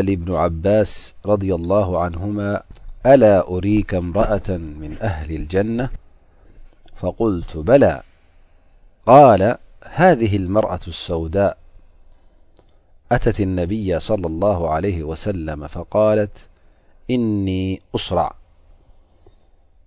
لبن عباس رضي الله عنهما ألا أريك امرأة من أهل الجنة فقلت بلاقال هذه المرأة السوداء أتت النبي صلى الله عليه وسلم فقالت إني أصرع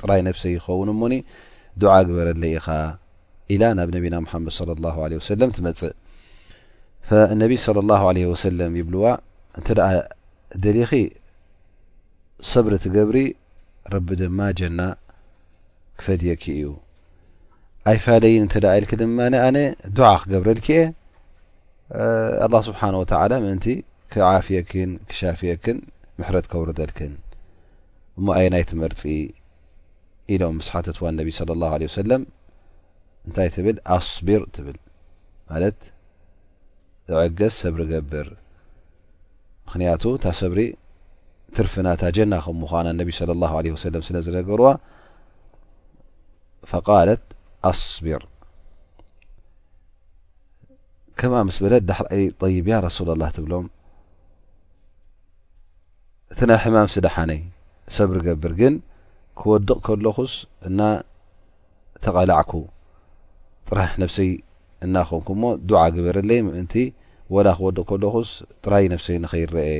ጥራይ ነብሰይ ይኸውን እሞኒ ዱዓ ግበረለይ ኢኻ ኢላ ናብ ነቢና ሙሓመድ ሶለ ላሁ ዓለይሂ ወሰለም ትመጽእ ፈነቢ ሶለ ላሁ ዓለይሂ ወሰለም ይብልዋ እንተ ደኣ ደሊኺ ሰብሪ ትገብሪ ረቢ ድማ ጀና ክፈድየኪ እዩ ኣይፋለይን እንተ ደኣ ኢልኪ ድማ ኣነ ዱዓ ክገብረልኪ እየ ኣላ ስብሓን ወተዓላ ምእንቲ ክዓፍየክን ክሻፍየክን ምሕረት ከውርደልክን እሞ ኣየናይ ትመርፂ ኢሎም ምስ ሓተትዋ ነቢ صለ ላه ለ ሰለም እንታይ ትብል ኣስቢር ትብል ማለት ዝዕገስ ሰብሪ ገብር ምክንያቱ እታ ሰብሪ ትርፍና እታ ጀና ከም ምኳና ነቢ صለ ላ ለ ወሰለም ስለ ዝነገርዋ ፈቃለት ኣስቢር ከምኣ ምስ በለት ዳሕራይ ጠይብ ያ ረሱላ ላ ትብሎም እቲ ናይ ሕማም ስደሓነይ ሰብ ርገብር ግን ክወድቕ ከለኹስ እና ተቓላዕኩ ጥራሕ ነብሰይ እና ኾንኩ እሞ ዱዓ ግበርለይ ምእንቲ ወላ ክወድቕ ከለኹስ ጥራይ ነብሰይ ንኸይረኤ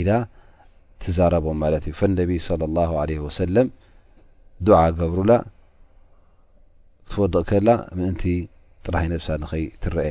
ኢላ ትዛረቦም ማለት እዩ ፈነቢ ሰለላሁ ዓለይሂ ወሰለም ዱዓ ገብሩላ ክትወድቕ ከላ ምእንቲ ጥራይ ነብሳ ንኸይትረኤ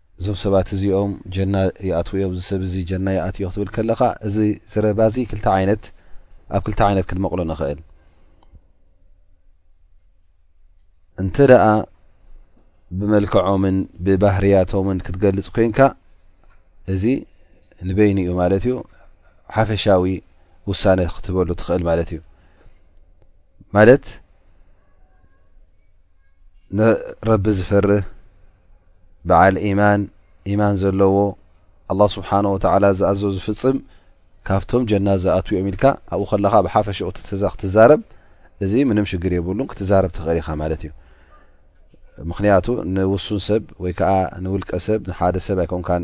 እዞም ሰባት እዚኦም ጀና ይኣትዉ እዮም፣ እዚ ሰብ እዚ ጀና ይኣትዮ ክትብል ከለኻ እዚ ዘረባ እዚ ክልተ ዓይነት ኣብ ክልተ ዓይነት ክንመቕሎ ንኽእል እንተ ደኣ ብመልክዖምን ብባህርያቶምን ክትገልጽ ኮይንካ እዚ ንበይኑ እዩ ማለት እዩ ሓፈሻዊ ውሳነ ክትበሉ ትኽእል ማለት እዩ ማለት ንረቢ ዝፈርህ በዓል ኢማን ኢማን ዘለዎ ኣላ ስብሓን ወተዓላ ዝኣዞ ዝፍፅም ካብቶም ጀና ዝኣትው እዮም ኢልካ ኣብኡ ከለኻ ብሓፈሽኡ ትዛ ክትዛረብ እዚ ምንም ሽግር የብሉን ክትዛረብ ትኽእል ኢኻ ማለት እዩ ምክንያቱ ንውሱን ሰብ ወይ ከዓ ንውልቀ ሰብ ንሓደ ሰብ ኣይኮንካን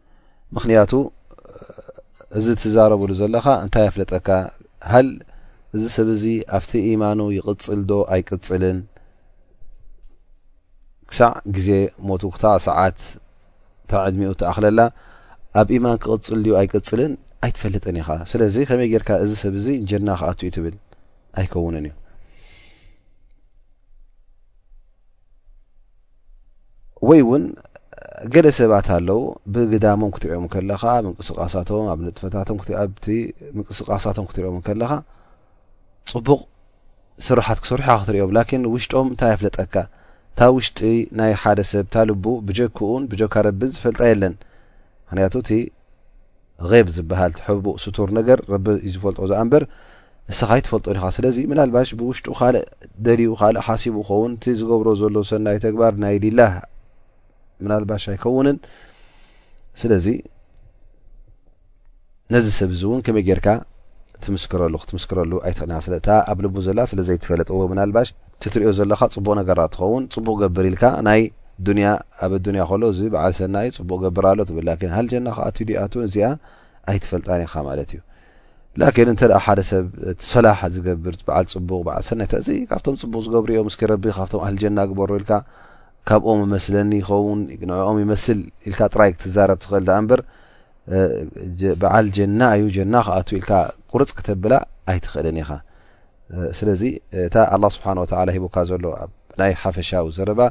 ምክንያቱ እዚ ትዛረብሉ ዘለካ እንታይ ኣፍለጠካ ሃል እዚ ሰብ እዚ ኣብቲ ኢማኑ ይቅፅል ዶ ኣይቅፅልን ክሳዕ ግዜ ሞቱ ክታዕ ሰዓት እታ ዕድሚኡ ተኣክለላ ኣብ ኢማን ክቅፅል ድዩ ኣይቅፅልን ኣይትፈልጥን ኢካ ስለዚ ከመይ ጌርካ እዚ ሰብ እዚ ጀና ክኣቱ እዩ ትብል ኣይከውንን እዩ ወይ ውን ገለ ሰባት ኣለዉ ብግዳሞም ክትሪኦም ከለኻ ምንቅስቃሳቶም ኣብ ንጥፈታቶም ኣብቲ ምንቅስቃሳቶም ክትሪኦም ከለኻ ፅቡቕ ስራሓት ክሰርሑ ኢኻ ክትሪኦም ላኪን ውሽጦም እንታይ የፍለጠካ እታ ውሽጢ ናይ ሓደ ሰብ እታ ልቡ ብጀክኡን ብጀካ ረብን ዝፈልጣ የለን ምክንያቱ እቲ ጌብ ዝብሃል ሕቡእ ስቱር ነገር ረቢ እዩ ዝፈልጦ ዝኣንበር ንስኻ ኣይትፈልጦን ኢኻ ስለዚ ምናልባሽ ብውሽጡ ካልእ ደልዩ ካልእ ሓሲቡ ኸውን እቲ ዝገብሮ ዘሎ ሰናይ ተግባር ናይ ሊላህ ምናልባሽ ኣይከውንን ስለዚ ነዚ ሰብ እዚ እውን ከመይ ጌርካ ትምስክረሉ ክትምስክረሉ ኣይትኽእልና ስለእታ ኣብ ልቡ ዘላ ስለ ዘይትፈለጥ እዎ ምናልባሽ እቲ ትሪኦ ዘለኻ ጽቡቅ ነገር ዳኣ ትኸውን ጽቡቅ ገብር ኢልካ ናይ ዱንያ ኣብ ኣዱንያ ከሎ እዚ በዓል ሰናይ ጽቡቅ ገብር ኣሎ ትብል ላኪን ሃል ጀና ክኣትዩ ድዩ ኣይኣትውን እዚኣ ኣይትፈልጣን ኢኻ ማለት እዩ ላኪን እንተ ሓደ ሰብ እቲ ሰላሕ ዝገብር በዓል ጽቡቅ በዓል ሰናይ እንተ እዚ ካብቶም ጽቡቅ ዝገብሩ እዮም እስኪ ረቢ ካብቶም ኣህል ጀና ግበሮ ኢልካ ካብኦም እመስለኒ ይኸውን ንዕኦም ይመስል ኢልካ ጥራይ ክትዛረብ ትኽእል ዳኣ እምበር በዓል ጀና እዩ ጀና ክኣቱ ኢልካ ቁርጽ ክተብላ ኣይትኽእልን ኢኻ ስለዚ እታ ኣላ ስብሓን ወተላ ሂቡካ ዘሎ ናይ ሓፈሻዊ ዘረባ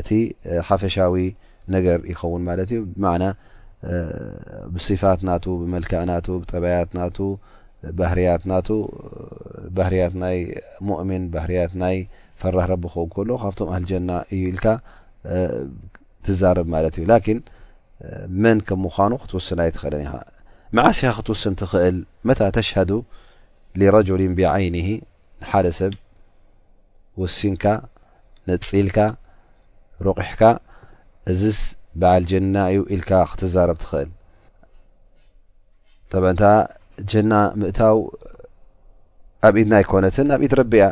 እቲ ሓፈሻዊ ነገር ይኸውን ማለት እዩ ብማዕና ብስፋት ናቱ ብመልክዕ ናቱ ብጠባያት ናቱ ባህርያት ናቱ ባህርያት ናይ ሙእምን ባህርያት ናይ ፈራህ ረቢ ክኸው ከሎ ካብቶም ኣህልጀና እዩ ኢልካ ትዛረብ ማለት እዩ ላኪን መን ከም ምዃኑ ክትውስን ኣይትኽእልን ኢኻ መዓስ ኢኻ ክትውስን ትኽእል መታ ተሽሃዱ ሊረጁሊን ቢዐይኒሂ ንሓደ ሰብ ወሲንካ ነጺልካ ሮቂሕካ እዝስ በዓል ጀና እዩ ኢልካ ክትዛረብ ትኽእል ጠብዕ እንታ ጀና ምእታው ኣብ ኢድና ኣይኮነትን ኣብ ኢድ ረቢ እያ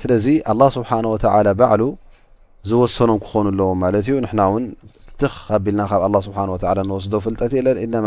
ስለዚ ኣላ ስብሓን ወተላ ባዕሉ ዝወሰኖም ክኾኑ ኣለዎም ማለት እዩ ንሕና እውን ትኽ ኣቢልና ካብ ኣላ ስብሓን ወተላ ንወስዶ ፍልጠት የለን ኢነማ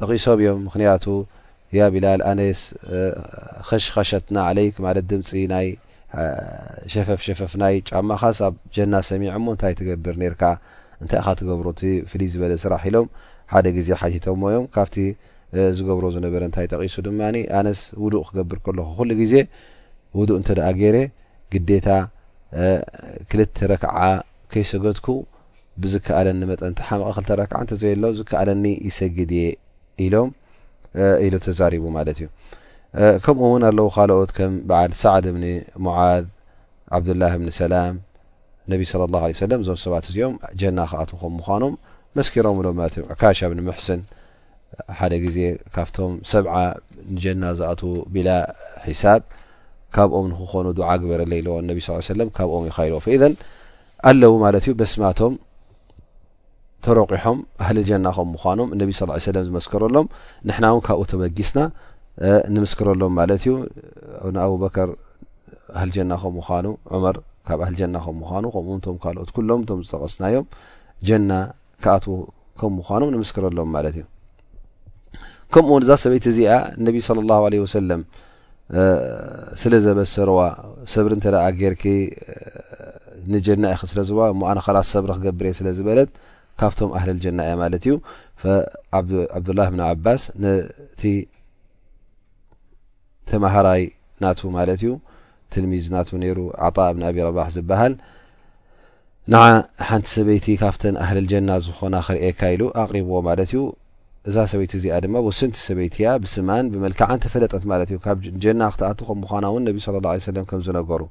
ጠቂሶም እዮም ምክንያቱ ያ ቢላል ኣነስ ኸሽ ኸሸትና ዓለይክ ማለት ድምፂ ናይ ሸፈፍ ሸፈፍ ናይ ጫማኻስ ኣብ ጀና ሰሚዐ እሞ እንታይ ትገብር ነርካ እንታይ ኢኻ ትገብሮ እቲ ፍልይ ዝበለ ስራሕ ኢሎም ሓደ ግዜ ሓቲቶሞ እዮም ካብቲ ዝገብሮ ዝነበረ እንታይ ጠቂሱ ድማ ኣነስ ውዱእ ክገብር ከለኹ ኩሉ ግዜ ውዱእ እንተ ገይረ ግዴታ ክልተ ረክዓ ከይሰገድኩ ብዝከኣለኒ መጠን ተሓምቐ ክልተ ረክዓ እንተዘየሎ ዝከኣለኒ ይሰግድ እየ ኢሎም ኢሉ ተዛሪቡ ማለት እዩ ከምኡ እውን ኣለዉ ካልኦት ከም በዓል ሳዕድ እብኒ ሙዓዝ ዓብዱላህ እብኒ ሰላም ነቢ ስለ ላሁ ለ ሰለም እዞም ሰባት እዚኦም ጀና ክኣትዉ ከም ምዃኖም መስኪሮምሎም ማለት እዮም ዕካሻ እብኒ ምሕስን ሓደ ግዜ ካብቶም ሰብዓ ንጀና ዝኣትዉ ቢላ ሒሳብ ካብኦም ንክኾኑ ዱዓ ግበረለይ ኢለዎ ነቢ ስ ሰለም ካብኦም ኢኻ ኢልዎ ፈኢዘን ኣለዉ ማለት እዩ በስማቶም ተረቂሖም ኣህሊ ጀና ከም ምዃኖም እነቢ ስ ሰለም ዝመስከረሎም ንሕና እውን ካብኡ ተበጊስና ንምስክረሎም ማለት እዩ ንኣብበከር ኣህል ጀና ከም ምዃኑ ዑመር ካብ ኣህል ጀና ከም ምዃኑ ከምኡውን ቶም ካልኦት ኩሎም እቶም ዝጠቐስናዮም ጀና ክኣትዉ ከም ምዃኖም ንምስክረሎም ማለት እዩ ከምኡ ውን እዛ ሰበይቲ እዚኣ ነቢ ስለ ላ ለ ወሰለም ስለ ዘበሰረዋ ሰብሪ እንተ ጌርኪ ንጀና ኢክ ስለ ዝዋ እሞ ኣነ ከላስ ሰብሪ ክገብር እየ ስለ ዝበለት ካብቶም ኣህለል ጀና እያ ማለት እዩ ዓብዱላህ ብን ዓባስ ነቲ ተማሃራይ ናቱ ማለት እዩ ትልሚዝ ናቱ ነይሩ ዓጣ ብን ኣብረባሕ ዝበሃል ንዓ ሓንቲ ሰበይቲ ካብተን ኣህለል ጀና ዝኾና ከርእየካ ኢሉ ኣቕሪብዎ ማለት እዩ። እዛ ሰበይቲ እዚኣ ድማ ውስንቲ ሰበይቲ እያ፣ ብስማን ብመልክዓን ተፈለጠት ማለት እዩ። ካብ ጀና ክትኣቱ ከም ምዃና እውን ነቢ ሰለላሁ ዐለይሂ ወሰለም ከም ዝነገሩ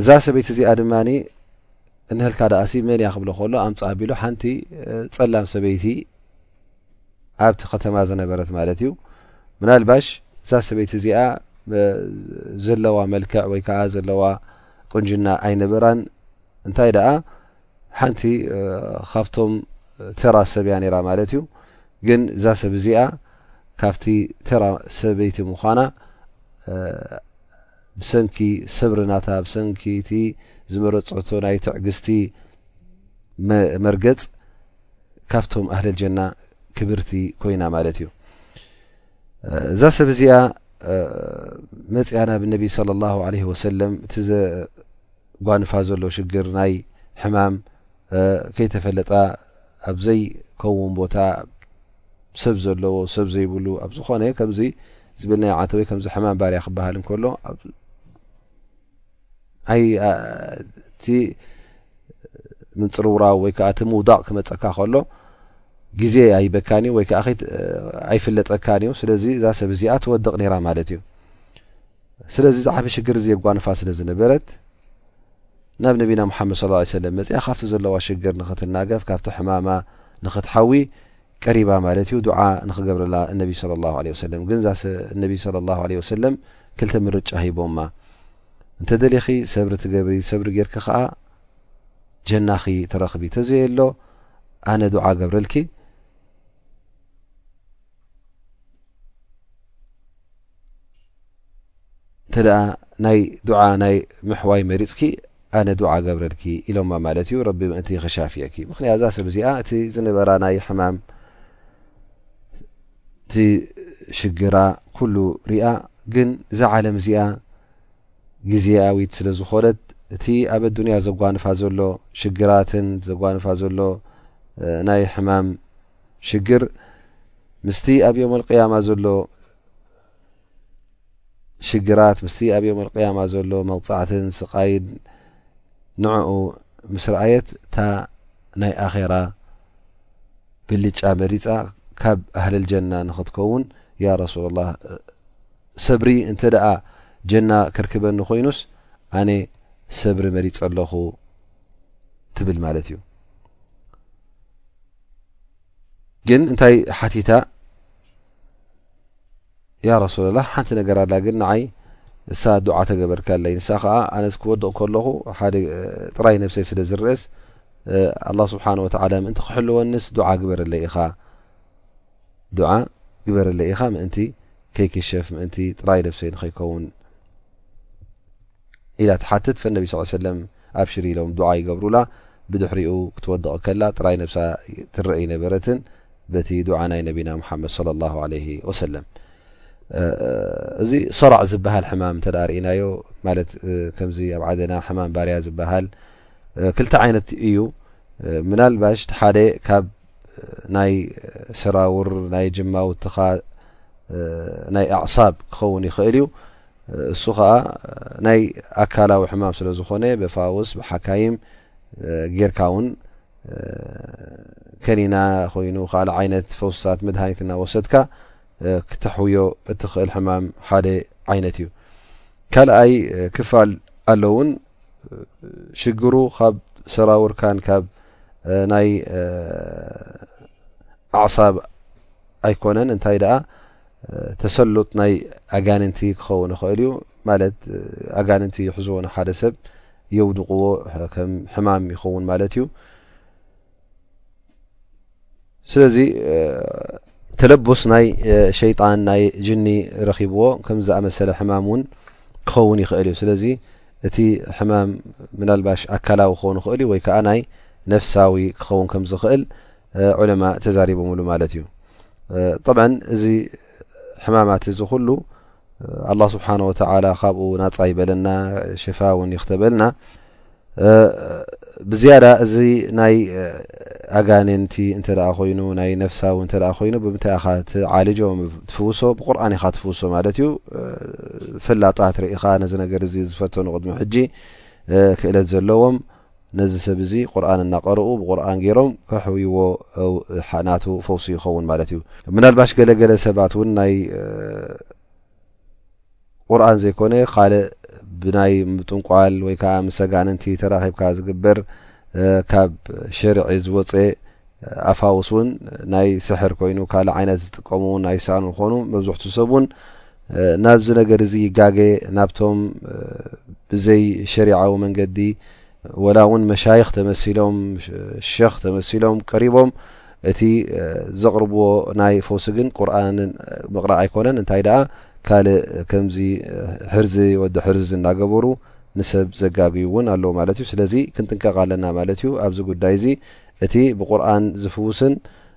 እዛ ሰበይቲ እዚኣ ድማ እንሀልካ ደኣሲ መን እያ ክብሎ ከሎ ኣምጽኣ ቢሉ ሓንቲ ጸላም ሰበይቲ ኣብቲ ከተማ ዝነበረት ማለት እዩ ምናልባሽ እዛ ሰበይቲ እዚኣ ዘለዋ መልክዕ ወይ ከዓ ዘለዋ ቁንጅና ኣይነበራን እንታይ ደኣ ሓንቲ ካብቶም ተራ ሰብ እያ ነራ ማለት እዩ ግን እዛ ሰብ እዚኣ ካብቲ ተራ ሰበይቲ ምዃና ብሰንኪ ሰብርናታ ብሰንኪ እቲ ዝመረፀቶ ናይ ትዕግስቲ መርገፅ ካብቶም ኣህለል ጀና ክብርቲ ኮይና ማለት እዩ እዛ ሰብ እዚኣ መፅኣ ናብ ነቢ صለ ላሁ ለ ወሰለም እቲ ዘጓንፋ ዘሎ ሽግር ናይ ሕማም ከይተፈለጣ ኣብዘይ ከውን ቦታ ሰብ ዘለዎ ሰብ ዘይብሉ ኣብ ዝኾነ ከምዚ ዝብልናይ ዓንተ ወይ ከምዚ ሕማም ባርያ ክበሃል እንከሎ ኣቲ ምንፅርውራው ወይ ከዓ እቲ ምውዳቕ ክመፀካ ከሎ ግዜ ኣይበካን እዩ ወይ ከዓ ኣይፍለጠካን እዩ ስለዚ እዛ ሰብ እዚኣ ትወድቕ ነይራ ማለት እዩ ስለዚ ዝዓበ ሽግር እዚ የጓንፋ ስለ ዝነበረት ናብ ነቢና ሙሓመድ ስ ሰለም መፅኣ ካብቲ ዘለዋ ሽግር ንክትናገፍ ካብቲ ሕማማ ንክትሓዊ ቀሪባ ማለት እዩ ዱዓ ንኽገብረላ እነቢ ሰለላሁ ዓለይሂ ወሰለም ግን እዛ እነቢ ሰለላሁ ዓለይሂ ወሰለም ክልተ ምርጫ ሂቦማ እንተደሊኺ ሰብሪ ትገብሪ ሰብሪ ጌርኪ ከዓ ጀናኺ ትረኽቢ ተዘየሎ ኣነ ዱዓ ገብረልኪ እንተ ናይ ዱዓ ናይ ምሕዋይ መሪፅኪ ኣነ ዱዓ ገብረልኪ ኢሎማ ማለት እዩ ረቢ ምእንቲ ከሻፍየኪ ምክንያት እዛ ሰብ እዚኣ እቲ ዝነበራ ናይ ሕማም እቲ ሽግራ ኩሉ ሪኣ ግን እዛ ዓለም እዚኣ ግዜያዊት ስለ ዝኾነት እቲ ኣብ ኣዱንያ ዘጓንፋ ዘሎ ሽግራትን ዘጓንፋ ዘሎ ናይ ሕማም ሽግር ምስቲ ኣብ ዮም ኣልቅያማ ዘሎ ሽግራት ምስቲ ኣብ ዮም ኣልቅያማ ዘሎ መቕጻዕትን ስቓይን ንዕኡ ምስ ረኣየት እታ ናይ ኣኼራ ብልጫ መሪጻ ካብ ኣህልል ጀና ንኽትከውን ያ ረሱላ ላ ሰብሪ እንተ ደኣ ጀና ከርክበኒ ኮይኑስ ኣነ ሰብሪ መሪጸ ኣለኹ ትብል ማለት እዩ ግን እንታይ ሓቲታ ያ ረሱላላ ሓንቲ ነገር ኣላ ግን ንዓይ እሳ ዱዓ ተገበርካለይ ንሳ ከዓ ኣነስ ክወድቕ ከለኹ ሓደ ጥራይ ነብሰይ ስለ ዝርአስ ኣላ ስብሓን ወተላ ምእንቲ ክሕልወንስ ዱዓ ግበረለይ ኢኻ ዱዓ ግበረለይ ኢኻ ምእንቲ ከይክሸፍ ምእንቲ ጥራይ ነብሰይ ንኸይከውን ኢላ ትሓትት ፈነቢ ሰ ሰለም ኣብሽሪ ኢሎም ዱዓ ይገብሩላ ብድሕሪኡ ክትወድቕ ከላ ጥራይ ነብሳ ትርእ ኣይነበረትን በቲ ዱዓ ናይ ነቢና ሙሓመድ ሰለላሁ ዓለይሂ ወሰለም እዚ ሰራዕ ዝበሃል ሕማም እንተ ርእናዮ ማለት ከምዚ ኣብ ዓደና ሕማም ባርያ ዝበሃል ክልተ ዓይነት እዩ ምናልባሽ ሓደ ካብ ናይ ሰራውር ናይ ጅማውትኻ ናይ ኣዕሳብ ክኸውን ይኽእል እዩ እሱ ከኣ ናይ ኣካላዊ ሕማም ስለ ዝኾነ ብፋውስ ብሓካይም ጌርካ ውን ከኒና ኮይኑ ካልእ ዓይነት ፈውስታት መድሃኒት እናወሰድካ ክተሕውዮ እትኽእል ሕማም ሓደ ዓይነት እዩ ካልኣይ ክፋል ኣሎ ውን ሽግሩ ካብ ሰራውርካን ካብ ናይ ኣዕሳብ ኣይኮነን እንታይ ደኣ ተሰሉጥ ናይ ኣጋንንቲ ክኸውን ይኽእል እዩ ማለት ኣጋንንቲ ይሕዝዎ ንሓደ ሰብ የውድቕዎ ከም ሕማም ይኸውን ማለት እዩ ስለዚ ተለቡስ ናይ ሸይጣን ናይ ጅኒ ረኺብዎ ከም ዝኣመሰለ ሕማም እውን ክኸውን ይኽእል እዩ ስለዚ እቲ ሕማም ምናልባሽ ኣካላዊ ክኸውን ይኽእል እዩ ወይ ከዓ ናይ ነፍሳዊ ክኸውን ከም ዝኽእል ዑለማ ተዛሪቦምሉ ማለት እዩ ጠብዓ እዚ ሕማማት እዚ ኩሉ ኣላ ስብሓን ወተላ ካብኡ ናፃ ይበለና ሽፋ እውን ይክተበልና ብዝያዳ እዚ ናይ ኣጋንንቲ እንተ ኮይኑ ናይ ነፍሳዊ እተ ኮይኑ ብምንታይ ኢኻ ትዓልጆ ትፍውሶ ብቁርን ኢኻ ትፍውሶ ማለት እዩ ፍላጣት ርኢኻ ነዚ ነገር እዚ ዝፈተኑ ቅድሚ ሕጂ ክእለት ዘለዎም ነዚ ሰብ እዚ ቁርኣን እናቀርኡ ብቁርኣን ጌሮም ከሕውይዎ ናቱ ፈውሲ ይኸውን ማለት እዩ። ምናልባሽ ገለ ገለ ሰባት እውን ናይ ቁርኣን ዘይኮነ ካልእ ብናይ ምጥንቋል ወይ ከዓ ምስ ኣጋንንቲ ተራኺብካ ዝግበር ካብ ሸርዒ ዝወፀ ኣፋውስ እውን ናይ ስሕር ኮይኑ ካልእ ዓይነት ዝጥቀሙ እውን ኣይሰኣኑ ዝኾኑ መብዝሕቱ ሰብ እውን ናብዚ ነገር እዚ ይጋገ ናብቶም ብዘይ ሸሪዓዊ መንገዲ ወላ እውን መሻይኽ ተመሲሎም ሸኽ ተመሲሎም ቀሪቦም እቲ ዘቕርብዎ ናይ ፈውሲ ግን ቁርን ምቕራእ ኣይኮነን እንታይ ደኣ ካልእ ከምዚ ሕርዚ ወዲ ሕርዚ እናገበሩ ንሰብ ዘጋግዩ እውን ኣለዉ ማለት እዩ ስለዚ ክንጥንቀቕ ኣለና ማለት እዩ ኣብዚ ጉዳይ እዚ እቲ ብቁርን ዝፍውስን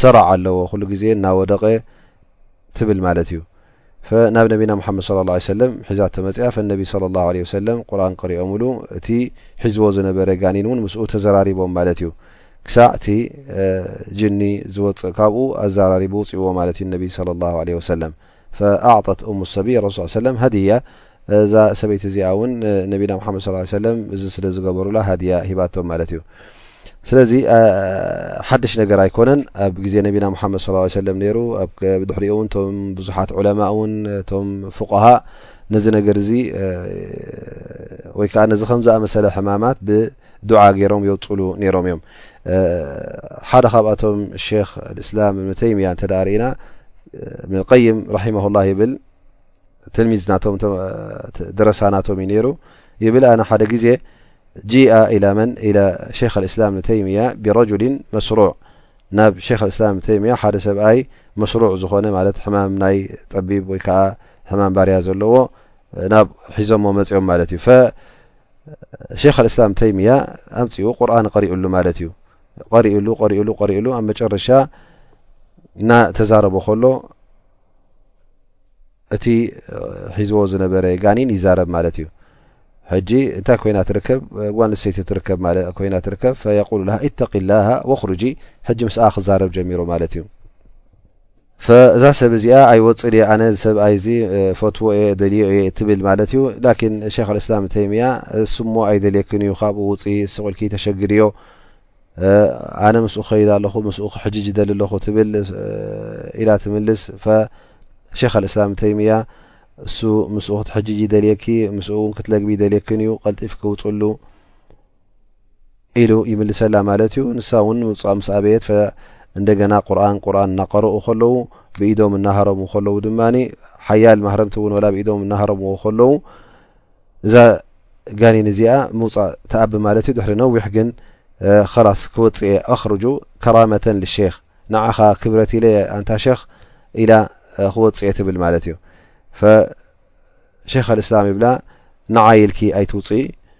ሰራዕ ኣለዎ ኩሉ ግዜ እናወደቀ ትብል ማለት እዩ ናብ ነቢና ሙሓመድ صለ ላه ለ ሰለም ሒዛቶ መፅኣ ፈነቢ صለ ላሁ ለ ወሰለም ቁርን ቀሪኦምሉ እቲ ሒዝዎ ዝነበረ ጋኒን እውን ምስኡ ተዘራሪቦም ማለት እዩ ክሳዕ እቲ ጅኒ ዝወፅእ ካብኡ ኣዘራሪቡ ውፅእዎ ማለት እዩ ነቢ ለ ላሁ ለ ወሰለም ፈኣዕጠት ኡሙ ሰብይ ረሱል ሰለላሁ ዓለይሂ ወሰለም ሀድያ እዛ ሰበይቲ እዚኣ እውን ንነቢና ሙሓመድ ሰለላሁ ዓለይሂ ወሰለም እዚ ስለ ዝገበሩላ ሀድያ ሂባቶም ማለት እዩ። ስለዚ ሓድሽ ነገር ኣይኮነን ኣብ ግዜ ነቢና ሙሓመድ ሰለላሁ ዓለይሂ ወሰለም ነይሩ። ኣብ ብድሕሪኡ እውን እቶም ብዙሓት ዑለማእ እውን እቶም ፉቃሃ ነዚ ነገር እዚ ወይ ከዓ ነዚ ከም ዝኣመሰለ ሕማማት ብዱዓ ገይሮም የውፅሉ ነይሮም እዮም። ሓደ ካብኣቶም ሸክ እስላም እብን ተይምያ እተ ርእና እብን ቀይም ራማላ ይብል ትልሚዝ ናቶም ደረሳ ናቶም እዩ ነይሩ ይብል ኣነ ሓደ ግዜ ጂኣ ኢላ መን ኢላ ሸክ እስላም እብን ተይምያ ብረጅሊን መስሩዕ ናብ ሸክ እስላም እብን ተይምያ ሓደ ሰብኣይ መስሩዕ ዝኾነ ማለት ሕማም ናይ ጠቢብ ወይ ከዓ ሕማም ባርያ ዘለዎ ናብ ሒዞሞ መፅኦም ማለት እዩ ሼኽ ኣልእስላም ተይምያ ኣምፂኡ ቁርን ቀሪኡሉ ማለት እዩ ቀሪኡሉ ቀሪኡሉ ቀሪኡሉ ኣብ መጨረሻ እና ተዛረቦ ከሎ እቲ ሒዝዎ ዝነበረ ጋኒን ይዛረብ ማለት እዩ ሕጂ እንታይ ኮይና ትርከብ ጓንሰይቲ ትርከብ ኮይና ትርከብ ፈየቁሉ ላ ኢተቂ ላሃ ወክሩጂ ሕጂ ምስኣ ክዛረብ ጀሚሩ ማለት እዩ ፈ እዛ ሰብ እዚኣ ኣይወጽእን እየ ኣነ እዚ ሰብኣይ እዚ እፈትዎ እየ እደልዮ እየ እትብል ማለት እዩ ላኪን ሸኽ ኣልእስላም እብን ተይምያ እሱ እሞ ኣይደልየክን እዩ ካብኡ ውጽኢ ስቕ ኢልኪ ተሸግርዮ ኣነ ምስኡ ክኸይድ ኣለኹ ምስኡ ክሕጅጅ ይደሊ ኣለኹ ትብል ኢላ ትምልስ ፈ ሸኽ ኣልእስላም እብን ተይምያ እሱ ምስኡ ክትሕጅጅ ይደልየኪ ምስኡ እውን ክትለግቢ ይደልየክን እዩ ቀልጢፍኪ ውጽሉ ኢሉ ይምልሰላ ማለት እዩ። ንሳ እውን ምብጽዖም ምስ ኣበየት ፈእንደገና ቁርኣን ቁርኣን እናቐረኡ ከለዉ ብኢዶም እናሃረሙ ከለዉ ድማ ሓያል ማህረምቲ እውን ወላ ብኢዶም እናሃረምዎ ከለዉ እዛ ጋኒን እዚኣ ምውፃእ ተኣብ ማለት እዩ ድሕሪ ነዊሕ ግን ኸላስ ክወፅእ እየ ኣኽርጁ ከራመተን ልሼክ ንዓኻ ክብረት ኢለ ኣንታ ሸክ ኢላ ክወፅእ እየ ትብል ማለት እዩ ፈሸክ ኣልእስላም ይብላ ንዓይ ኢልኪ ኣይትውፅኢ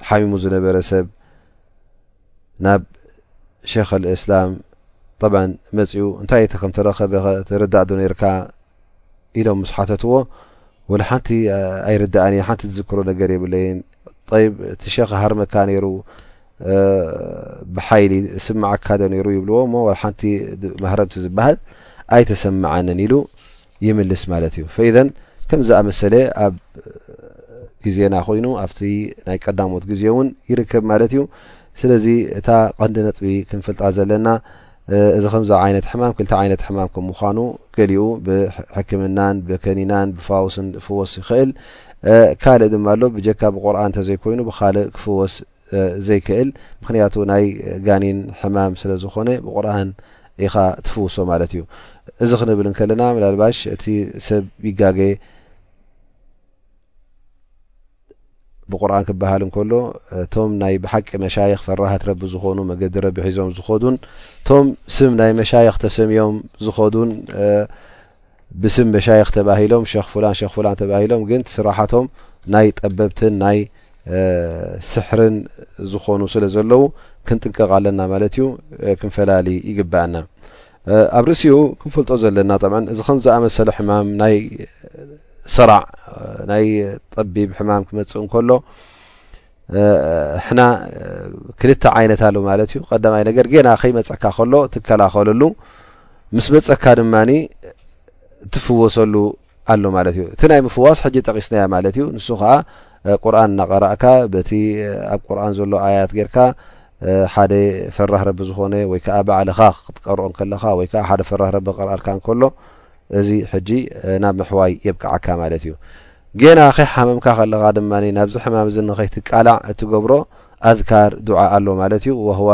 ተሓሚሙ ዝነበረ ሰብ ናብ ሸኽ ኣልእስላም ጠብዓ መፅኡ እንታይ ከም ተረኸበ ኸ ትርዳእ ዶ ነርካ ኢሎም ምስ ሓተትዎ ወላ ሓንቲ ኣይርዳእን እየ ሓንቲ ዝዝክሮ ነገር የብለይን ጠይብ እቲ ሸኽ ሃርመካ ነይሩ ብሓይሊ ስማዓካ ዶ ነይሩ ይብልዎ እሞ ወላ ሓንቲ ማህረምቲ ዝበሃል ኣይተሰማዓንን ኢሉ ይምልስ ማለት እዩ ፈኢዘን ከም ዝኣመሰለ ኣብ ግዜና ኮይኑ ኣብቲ ናይ ቀዳሞት ግዜ እውን ይርከብ ማለት እዩ ስለዚ እታ ቀንዲ ነጥቢ ክንፈልጣ ዘለና እዚ ከምዚ ዓይነት ሕማም ክልተ ዓይነት ሕማም ከም ምኳኑ ገሊኡ ብሕክምናን ብከኒናን ብፋውስን ክፍወስ ይኽእል ካልእ ድማ ኣሎ ብጀካ ብቁርን እንተዘይኮይኑ ብካልእ ክፍወስ ዘይክእል ምክንያቱ ናይ ጋኒን ሕማም ስለ ዝኮነ ብቁርኣን ኢካ ትፍውሶ ማለት እዩ እዚ ክንብል እንከለና ምናልባሽ እቲ ሰብ ይጋገ ብቁርን ክበሃል እንከሎ እቶም ናይ ብሓቂ መሻይኽ ፈራሃት ረቢ ዝኾኑ መገዲ ረቢ ሒዞም ዝኸዱን እቶም ስም ናይ መሻይኽ ተሰምዮም ዝኸዱን ብስም መሻይኽ ተባሂሎም ሸኽ ፉላን ሸኽ ፉላን ተባሂሎም ግን ስራሓቶም ናይ ጠበብትን ናይ ስሕርን ዝኾኑ ስለ ዘለዉ ክንጥንቀቕ ኣለና ማለት እዩ ክንፈላሊ ይግባኣና ኣብ ርእሲኡ ክንፈልጦ ዘለና ብ እዚ ከም ዝኣመሰለ ሕማም ናይ ሰራዕ ናይ ጠቢብ ሕማም ክመፅእ እንከሎ ሕና ክልተ ዓይነት ኣሉ ማለት እዩ ቀዳማይ ነገር ገና ከይመፀካ ከሎ ትከላኸለሉ ምስ መፀካ ድማ ትፍወሰሉ ኣሎ ማለት እዩ እቲ ናይ ምፍዋስ ሕጂ ጠቂስናያ ማለት እዩ ንሱ ከዓ ቁርን እናቀራእካ በቲ ኣብ ቁርን ዘሎ ኣያት ጌርካ ሓደ ፈራህ ረቢ ዝኾነ ወይከዓ ባዕልኻ ክትቀርኦ ከለኻ ወይከዓ ሓደ ፈራህ ረቢ ክቀርኣልካ ከሎ እዚ ሕጂ ናብ ምሕዋይ የብቅዓካ ማለት እዩ። ጌና ከይሓመምካ ከለኻ ድማ ናብዚ ሕማም እዚ ንኸይትቃላዕ እትገብሮ ኣዝካር፣ ዱዓ፣ ኣሎ ማለት እዩ። ወህዋ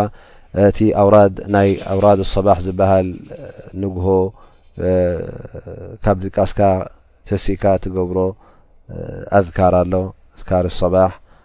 እቲ ኣውራድ ናይ ኣውራድ ሰባሕ ዝበሃል ንግሆ ካብ ድቃስካ ተሲእካ እትገብሮ ኣዝካር ኣሎ፣ ኣዝካር ሰባሕ።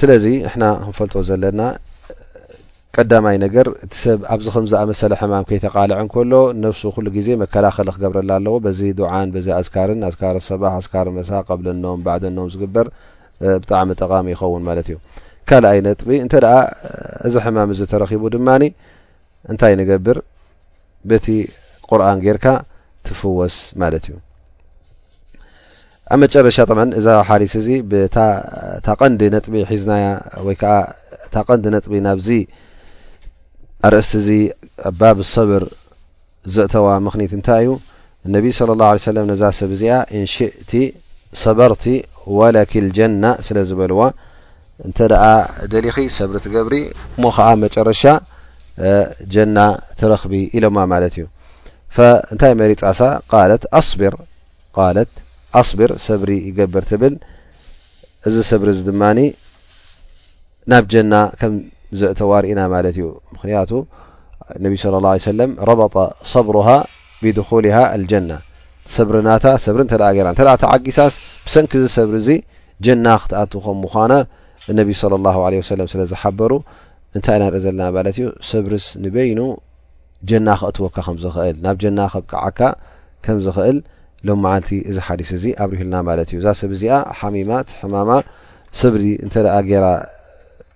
ስለዚ ንሕና ክንፈልጦ ዘለና ቀዳማይ ነገር እቲ ሰብ ኣብዚ ከም ዝኣመሰለ ሕማም ከይተቃልዐ እንከሎ ነብሱ ኩሉ ግዜ መከላኸሊ ክገብረላ ኣለዎ በዚ ዱዓን በዚ ኣዝካርን ኣዝካር ሰባህ ኣዝካር መሳ ቀብለኖም ባዕደኖም ዝግበር ብጣዕሚ ጠቃሚ ይኸውን ማለት እዩ ካልኣይ ነጥቢ እንተ እዚ ሕማም እዚ ተረኪቡ ድማ እንታይ ንገብር በቲ ቁርን ጌርካ ትፍወስ ማለት እዩ ኣብ መጨረሻ ብ እዛ ሓዲስ እዚ ብታ ቀንዲ ነጥቢ ሒዝናያ ወይከዓ እታ ቀንዲ ነጥቢ ናብዚ ኣርእስቲ እዚ ኣባብ ሰብር ዘእተዋ ምክኒት እንታይ እዩ እነቢይ ስለ ላ ሰለም ነዛ ሰብ እዚኣ እንሽእቲ ሰበርቲ ወለኪልጀና ስለ ዝበልዋ እንተ ደሊኺ ሰብሪ ትገብሪ እሞ ኸዓ መጨረሻ ጀና ትረኽቢ ኢሎማ ማለት እዩ እንታይ መሪፃሳ ቃለት ኣስቢር ቃለት ኣስቢር ሰብሪ ይገብር ትብል እዚ ሰብሪ እዚ ድማ ናብ ጀና ከም ዘእተዋ ርኢና ማለት እዩ ምክንያቱ ነቢ صለ ه ሰለም ረበጠ ሰብሩሃ ብድኩልሃ ኣልጀና ሰብሪ ናታ ሰብሪ እተ ገራ እተ ተዓጊሳስ ብሰንኪ እዚ ሰብሪ እዚ ጀና ክትኣቱ ከም ምዃና ነቢ ሰለላሁ ዓለይሂ ወሰለም ስለ ዝሓበሩ እንታይ ኢና ንርኢ ዘለና ማለት እዩ ሰብርስ ንበይኑ ጀና ከእትወካ ከም ዝኽእል ናብ ጀና ከብቅዓካ ከም ዝኽእል ሎም መዓልቲ እዚ ሓዲስ እዚ ኣብሪህልና ማለት እዩ እዛ ሰብ እዚኣ ሓሚማ እቲ ሕማማ ሰብሪ እንተ ገይራ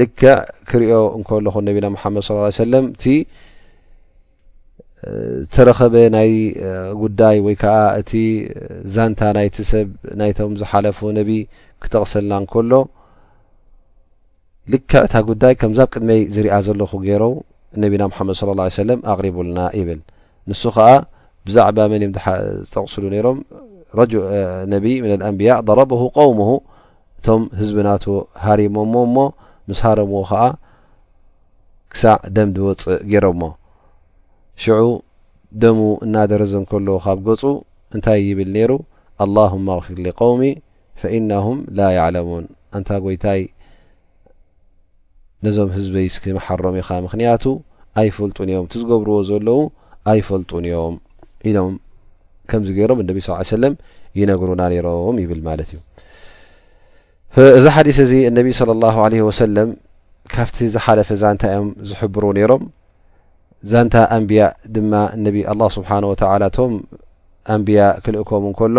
ልክዕ ክሪኦ እንከለኹ ነቢና መሓመድ ስ ሰለም እቲ ተረኸበ ናይ ጉዳይ ወይ ከዓ እቲ ዛንታ ናይቲ ሰብ ናይቶም ዝሓለፉ ነቢ ክጠቕሰልና እንከሎ ልክዕ እታ ጉዳይ ከምዛ ብ ቅድመይ ዝርኣ ዘለኹ ገይሮ ነቢና ሓመድ ስ ላ ሰለም ኣቕሪቡልና ይብል ንሱ ከዓ ብዛዕባ መን እዮም ዝጠቕስሉ ነይሮም ነቢ ምን ኣንብያ ضረበሁ ቆውምሁ እቶም ህዝቢ ናቱ ሃሪሞሞ እሞ ምስ ሃረምዎ ከኣ ክሳዕ ደም ዝወፅእ ገይሮሞ ሽዑ ደሙ እናደረዘ እንከሎ ካብ ገፁ እንታይ ይብል ነይሩ ኣላሁማ ኣግፊር ሊቀውሚ ፈኢናሁም ላ ያዕለሙን ኣንታ ጎይታይ ነዞም ህዝበይ እስኪ መሓሮም ኢኻ ምኽንያቱ ኣይፈልጡን እዮም እቲ ዝገብርዎ ዘለዉ ኣይፈልጡን እዮም ኢሎም ከምዚ ገይሮም እነቢ ስ ሰለም ይነግሩና ነይሮም ይብል ማለት እዩ እዚ ሓዲስ እዚ እነቢ ስለ ላሁ ለ ወሰለም ካብቲ ዝሓለፈ ዛንታ እዮም ዝሕብሩ ነይሮም ዛንታ ኣንቢያ ድማ እነቢ ኣላ ስብሓን ወተላ እቶም ኣንቢያ ክልእኮም እንከሎ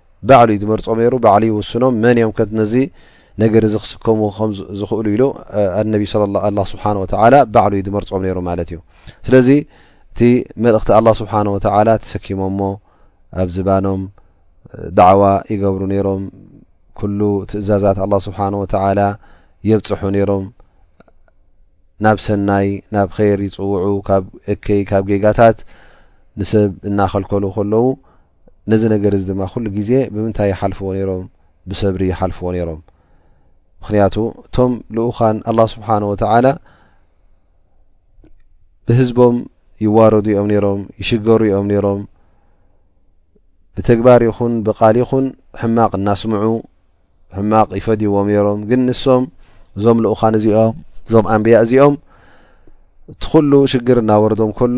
ባዕሉ እዩ ዝመርጾም ነይሩ፣ ባዕሉ ይውስኖም፣ መን እዮም ከ ነዚ ነገር እዚ ክስከሙ ከም ዝኽእሉ ኢሉ ኣነቢ ሰለላ ኣላ ስብሓን ወተዓላ ባዕሉ እዩ ዝመርጾም ነይሩ ማለት እዩ። ስለዚ እቲ መልእኽቲ ኣላ ስብሓን ወተዓላ ተሰኪሞሞ ኣብ ዝባኖም ዳዕዋ ይገብሩ ነይሮም፣ ኩሉ ትእዛዛት ኣላ ስብሓን ወተዓላ የብጽሑ ነይሮም፣ ናብ ሰናይ ናብ ኸይር ይጽውዑ፣ ካብ እከይ ካብ ጌጋታት ንሰብ እናኸልከሉ ከለዉ ነዚ ነገር እዚ ድማ ኩሉ ግዜ ብምንታይ ይሓልፍዎ ነይሮም? ብሰብሪ ይሓልፍዎ ነይሮም። ምክንያቱ እቶም ልኡካን ኣላህ ስብሓን ወተዓላ ብህዝቦም ይዋረዱ እዮም ነይሮም፣ ይሽገሩ እዮም ነይሮም። ብተግባር ይኹን ብቃል ይኹን ሕማቅ እናስምዑ ሕማቅ ይፈድዎም ነይሮም ግን ንሶም እዞም ልኡኻን እዚኦም እዞም ኣንብያ እዚኦም እቲ ኩሉ ሽግር እናወረዶም ከሎ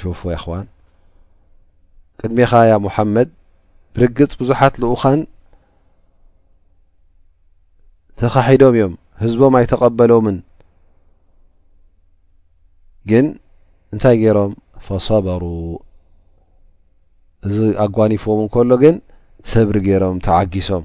ሹፉ ያኣኽዋን ቅድሜኻ ያ ሙሓመድ ብርግፅ ብዙሓት ልኡኻን ተኻሒዶም እዮም ህዝቦም ኣይተቐበሎምን ግን እንታይ ገይሮም ፈሰበሩ እዚ ኣጓኒፍዎም እንከሎ ግን ሰብሪ ገይሮም ተዓጊሶም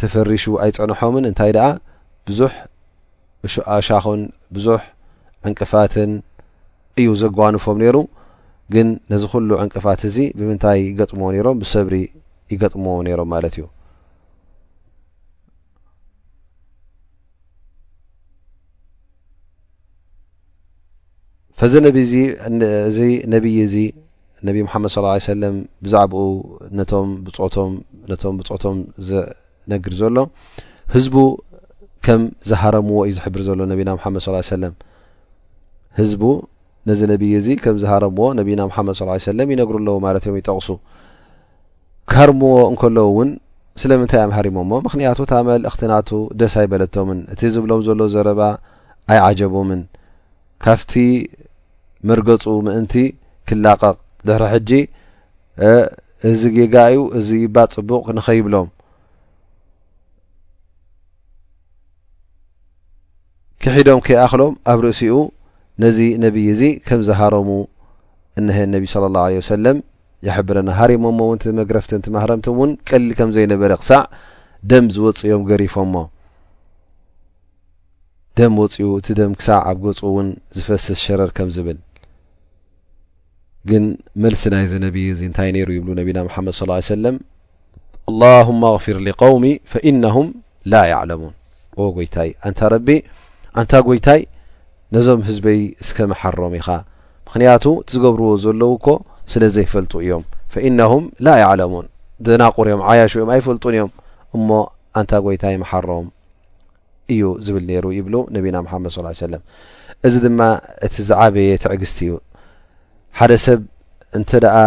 ተፈሪሹ ኣይጸንሖምን እንታይ ደኣ ብዙሕ እሾኣሻኹን ብዙሕ ዕንቅፋትን እዩ ዘጓንፎም ነይሩ ግን ነዚ ኩሉ ዕንቅፋት እዚ ብምንታይ ይገጥምዎ ነይሮም ብሰብሪ ይገጥምዎ ነይሮም ማለት እዩ ፈዚ ነቢ እዚ እዚ ነብይ እዚ ነቢ ሙሓመድ ስ ሰለም ብዛዕባኡ ነቶም ብፆቶም ነቶም ብፆቶም ዝነግር ዘሎ ህዝቡ ከም ዝሃረምዎ እዩ ዝሕብር ዘሎ ነቢና ሓመድ ስ ሰለም ህዝቡ ነዚ ነብይ እዚ ከም ዝሃረምዎ ነቢና ሓመድ ስ ሰለም ይነግሩ ኣለዉ ማለት እዮም ይጠቕሱ ክሃርምዎ እንከለዉ እውን ስለምንታይ እዮም ሃሪሞሞ? ምኽንያቱ እታ መልእኽቲ ናቱ ደስ ኣይበለቶምን፣ እቲ ዝብሎም ዘሎ ዘረባ ኣይዓጀቦምን። ካብቲ መርገጹ ምእንቲ ክላቐቕ ድሕሪ ሕጂ እዚ ጌጋ እዩ፣ እዚ'ባ ጽቡቕ ንኸይብሎም ክሒዶም ከይኣኽሎም ኣብ ርእሲኡ ነዚ ነብዪ እዚ ከም ዝሃረሙ እነሀ ነቢ ሰለላሁ ዓለይሂ ወሰለም ይሕብረና። ሃሪሞሞ ውን እቲ መግረፍትን እቲ ማህረምትን ውን ቀሊል ከም ዘይነበረ ክሳዕ ደም ዝወጽእ እዮም ገሪፎሞ። ደም ወጺኡ እቲ ደም ክሳዕ ኣብ ገጹ ውን ዝፈስስ ሸረር ከም ዝብል ግን መልሲ ናይዚ ነብይ እዚ እንታይ ነይሩ ይብሉ ነቢና መሓመድ ሰለላሁ ዓለይሂ ወሰለም ኣላሁማ ኣግፊር ሊቀውሚ ፈኢነሁም ላ ያዕለሙን ኦ ጎይታይ ኣንታ ረቢ ኣንታ ጎይታይ ነዞም ህዝበይ እስከ መሓሮም ኢኻ ምኽንያቱ እቲ ዝገብርዎ ዘለዉ እኮ ስለ ዘይፈልጡ እዮም ፈኢነሁም ላ ያዕለሙን ደናቁር እዮም ዓያሹ እዮም ኣይፈልጡን እዮም እሞ ኣንታ ጎይታይ መሓሮም እዩ ዝብል ነይሩ ይብሉ ነቢና ሙሓመድ ስ ሰለም እዚ ድማ እቲ ዝዓበየ ትዕግስቲ እዩ ሓደ ሰብ እንተ ደኣ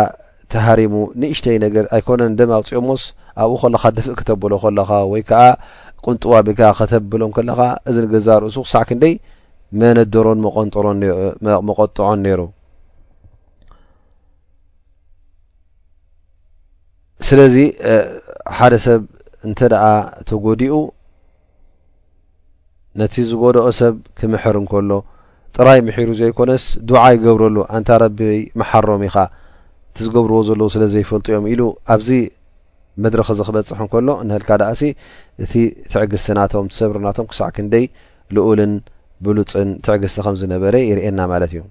ተሃሪሙ ንእሽተይ ነገር ኣይኮነን ደም ኣውፅኦሞስ ኣብኡ ከለካ ድፍእ ክተብሎ ከለካ ወይ ከዓ ቁንጥዋ ብካ ከተብሎም ከለካ እዚ ንገዛ ርእሱ ክሳዕ ክንደይ መነደሮን መቆንጠሮን መቆጥዖን ነይሩ ስለዚ ሓደ ሰብ እንተ ደኣ ተጎዲኡ ነቲ ዝጎደኦ ሰብ ክምሕር እንከሎ ጥራይ ምሒሩ ዘይኮነስ ዱዓ ይገብረሉ ኣንታ ረቢይ መሓሮም ኢኻ እቲ ዝገብርዎ ዘለዉ ስለ ዘይፈልጡ እዮም ኢሉ ኣብዚ መድረኽ እዚ ክበፅሕ እንከሎ እንህልካ ደኣሲ እቲ ትዕግስቲ ናቶም ትሰብሪ ናቶም ክሳዕ ክንደይ ልኡልን ብሉፅን ትዕግስቲ ከም ዝነበረ ይርእየና ማለት እዩ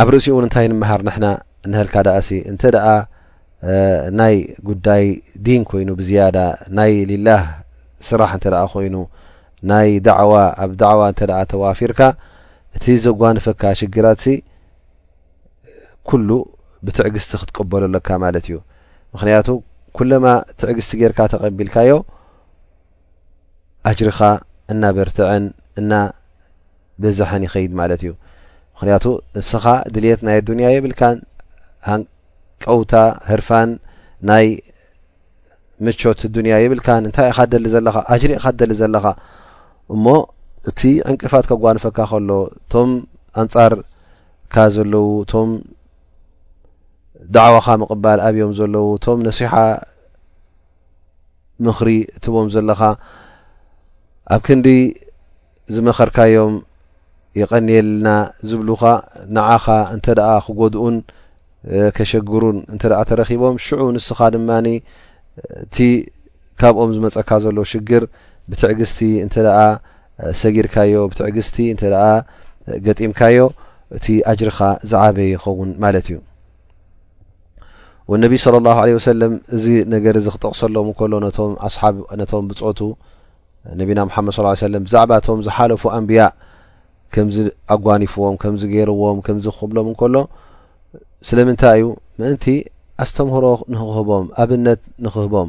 ኣብ ርእሲኡ እውን እንታይ ንምሃር ንሕና እንሀልካ ደኣሲ እንተ ደኣ ናይ ጉዳይ ዲን ኮይኑ ብዝያዳ ናይ ሊላህ ስራሕ እንተ ደኣ ኮይኑ ናይ ዳዕዋ ኣብ ዳዕዋ እንተ ደኣ ተዋፊርካ እቲ ዘጓንፈካ ሽግራት ሲ ኩሉ ብትዕግስቲ ክትቀበሎ ኣለካ ማለት እዩ ምክንያቱ ኩለማ ትዕግስቲ ጌርካ ተቐቢልካዮ ኣጅርኻ እናበርትዐን እና በዛሐን ይኸይድ ማለት እዩ ምክንያቱ ንስኻ ድልት ናይ ኣዱንያ የብልካን ሃንቀውታ ህርፋን ናይ ምቾት ዱንያ የብልካን እንታይ ኢካ ደሊ ዘለካ ኣጅሪ ኢካ ደሊ ዘለካ እሞ እቲ ዕንቅፋት ከጓንፈካ ከሎ እቶም ኣንጻርካ ዘለዉ እቶም ዳዕዋካ ምቕባል ኣብዮም ዘለዉ እቶም ነስሓ ምኽሪ እትቦም ዘለኻ ኣብ ክንዲ ዝመኸርካዮም የቐንየልና ዝብሉኻ ንዓኻ እንተ ክጎድኡን ከሸግሩን እንተ ተረኺቦም ሽዑ ንስኻ ድማ እቲ ካብኦም ዝመፀካ ዘሎ ሽግር ብትዕግስቲ እንተ ሰጊርካዮ ብትዕግስቲ እንተ ገጢምካዮ እቲ ኣጅርኻ ዝዓበየ ይኸውን ማለት እዩ ወነቢ ስለ ላሁ ለ ወሰለም እዚ ነገር እዚ ክጠቕሰሎም ከሎ ነቶም ኣስሓብ ነቶም ብፆቱ ነቢና ሓመድ ስ ሰለም ብዛዕባ እቶም ዝሓለፉ ኣንብያ ከምዚ ኣጓኒፍዎም ከምዚ ገይርዎም ከምዚ ክብሎም እንከሎ ስለምንታይ እዩ ምእንቲ ኣስተምህሮ ንክህቦም ኣብነት ንክህቦም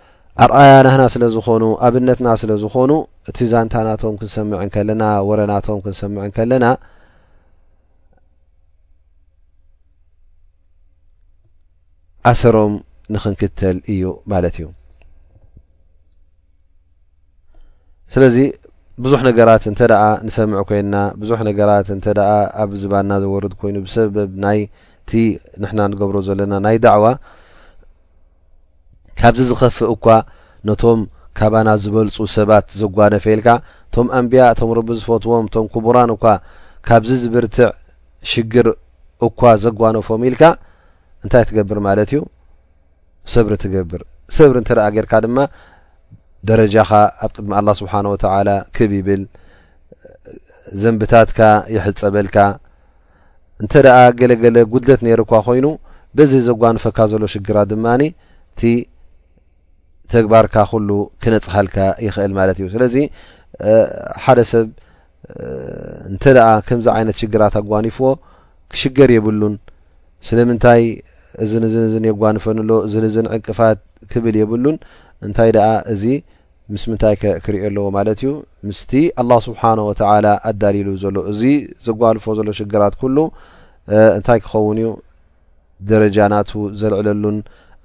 ኣርኣያ ናህና ስለ ዝኾኑ ኣብነትና ስለ ዝኾኑ እቲ ዛንታ ናቶም ክንሰምዕ እንከለና ወረ ናቶም ክንሰምዕ እንከለና ኣሰሮም ንክንክተል እዩ ማለት እዩ ስለዚ ብዙሕ ነገራት እንተ ደኣ ንሰምዕ ኮይንና ብዙሕ ነገራት እንተ ደኣ ኣብ ዝባና ዘወርድ ኮይኑ ብሰበብ ናይቲ ንሕና ንገብሮ ዘለና ናይ ዳዕዋ ካብዚ ዝኸፍእ እኳ ነቶም ካባና ዝበልጹ ሰባት ዘጓነፈ ኢልካ እቶም ኣንብያ እቶም ረቢ ዝፈትዎም እቶም ክቡራን እኳ ካብዚ ዝብርትዕ ሽግር እኳ ዘጓነፎም ኢልካ እንታይ ትገብር ማለት እዩ ሰብሪ ትገብር ሰብሪ እንተ ጌርካ ድማ ደረጃኻ ኣብ ቅድሚ ኣላ ስብሓን ወተላ ክብ ይብል ዘንብታትካ ይሕፀበልካ እንተ ደኣ ገለ ገለ ጉድለት ነይሩ እኳ ኮይኑ በዚ ዘጓንፈካ ዘሎ ሽግራት ድማ እቲ ተግባርካ ኩሉ ክነጽሃልካ ይኽእል ማለት እዩ ስለዚ ሓደ ሰብ እንተ ደኣ ከምዚ ዓይነት ሽግራት ኣጓኒፍዎ ክሽገር የብሉን ስለምንታይ እዝን እዝን እዝን የጓንፈንሎ እዝን እዝን ዕንቅፋት ክብል የብሉን እንታይ ደኣ እዚ ምስ ምንታይ ከ ክርኤ ኣለዎ ማለት እዩ? ምስቲ ኣላህ ስብሓነሁ ወተዓላ ኣዳሊሉ ዘሎ። እዚ ዘጓልፎ ዘሎ ሽግራት ኩሉ እንታይ ክኸውን እዩ ደረጃ ናቱ ዘልዕለሉን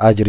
ኣጅሪ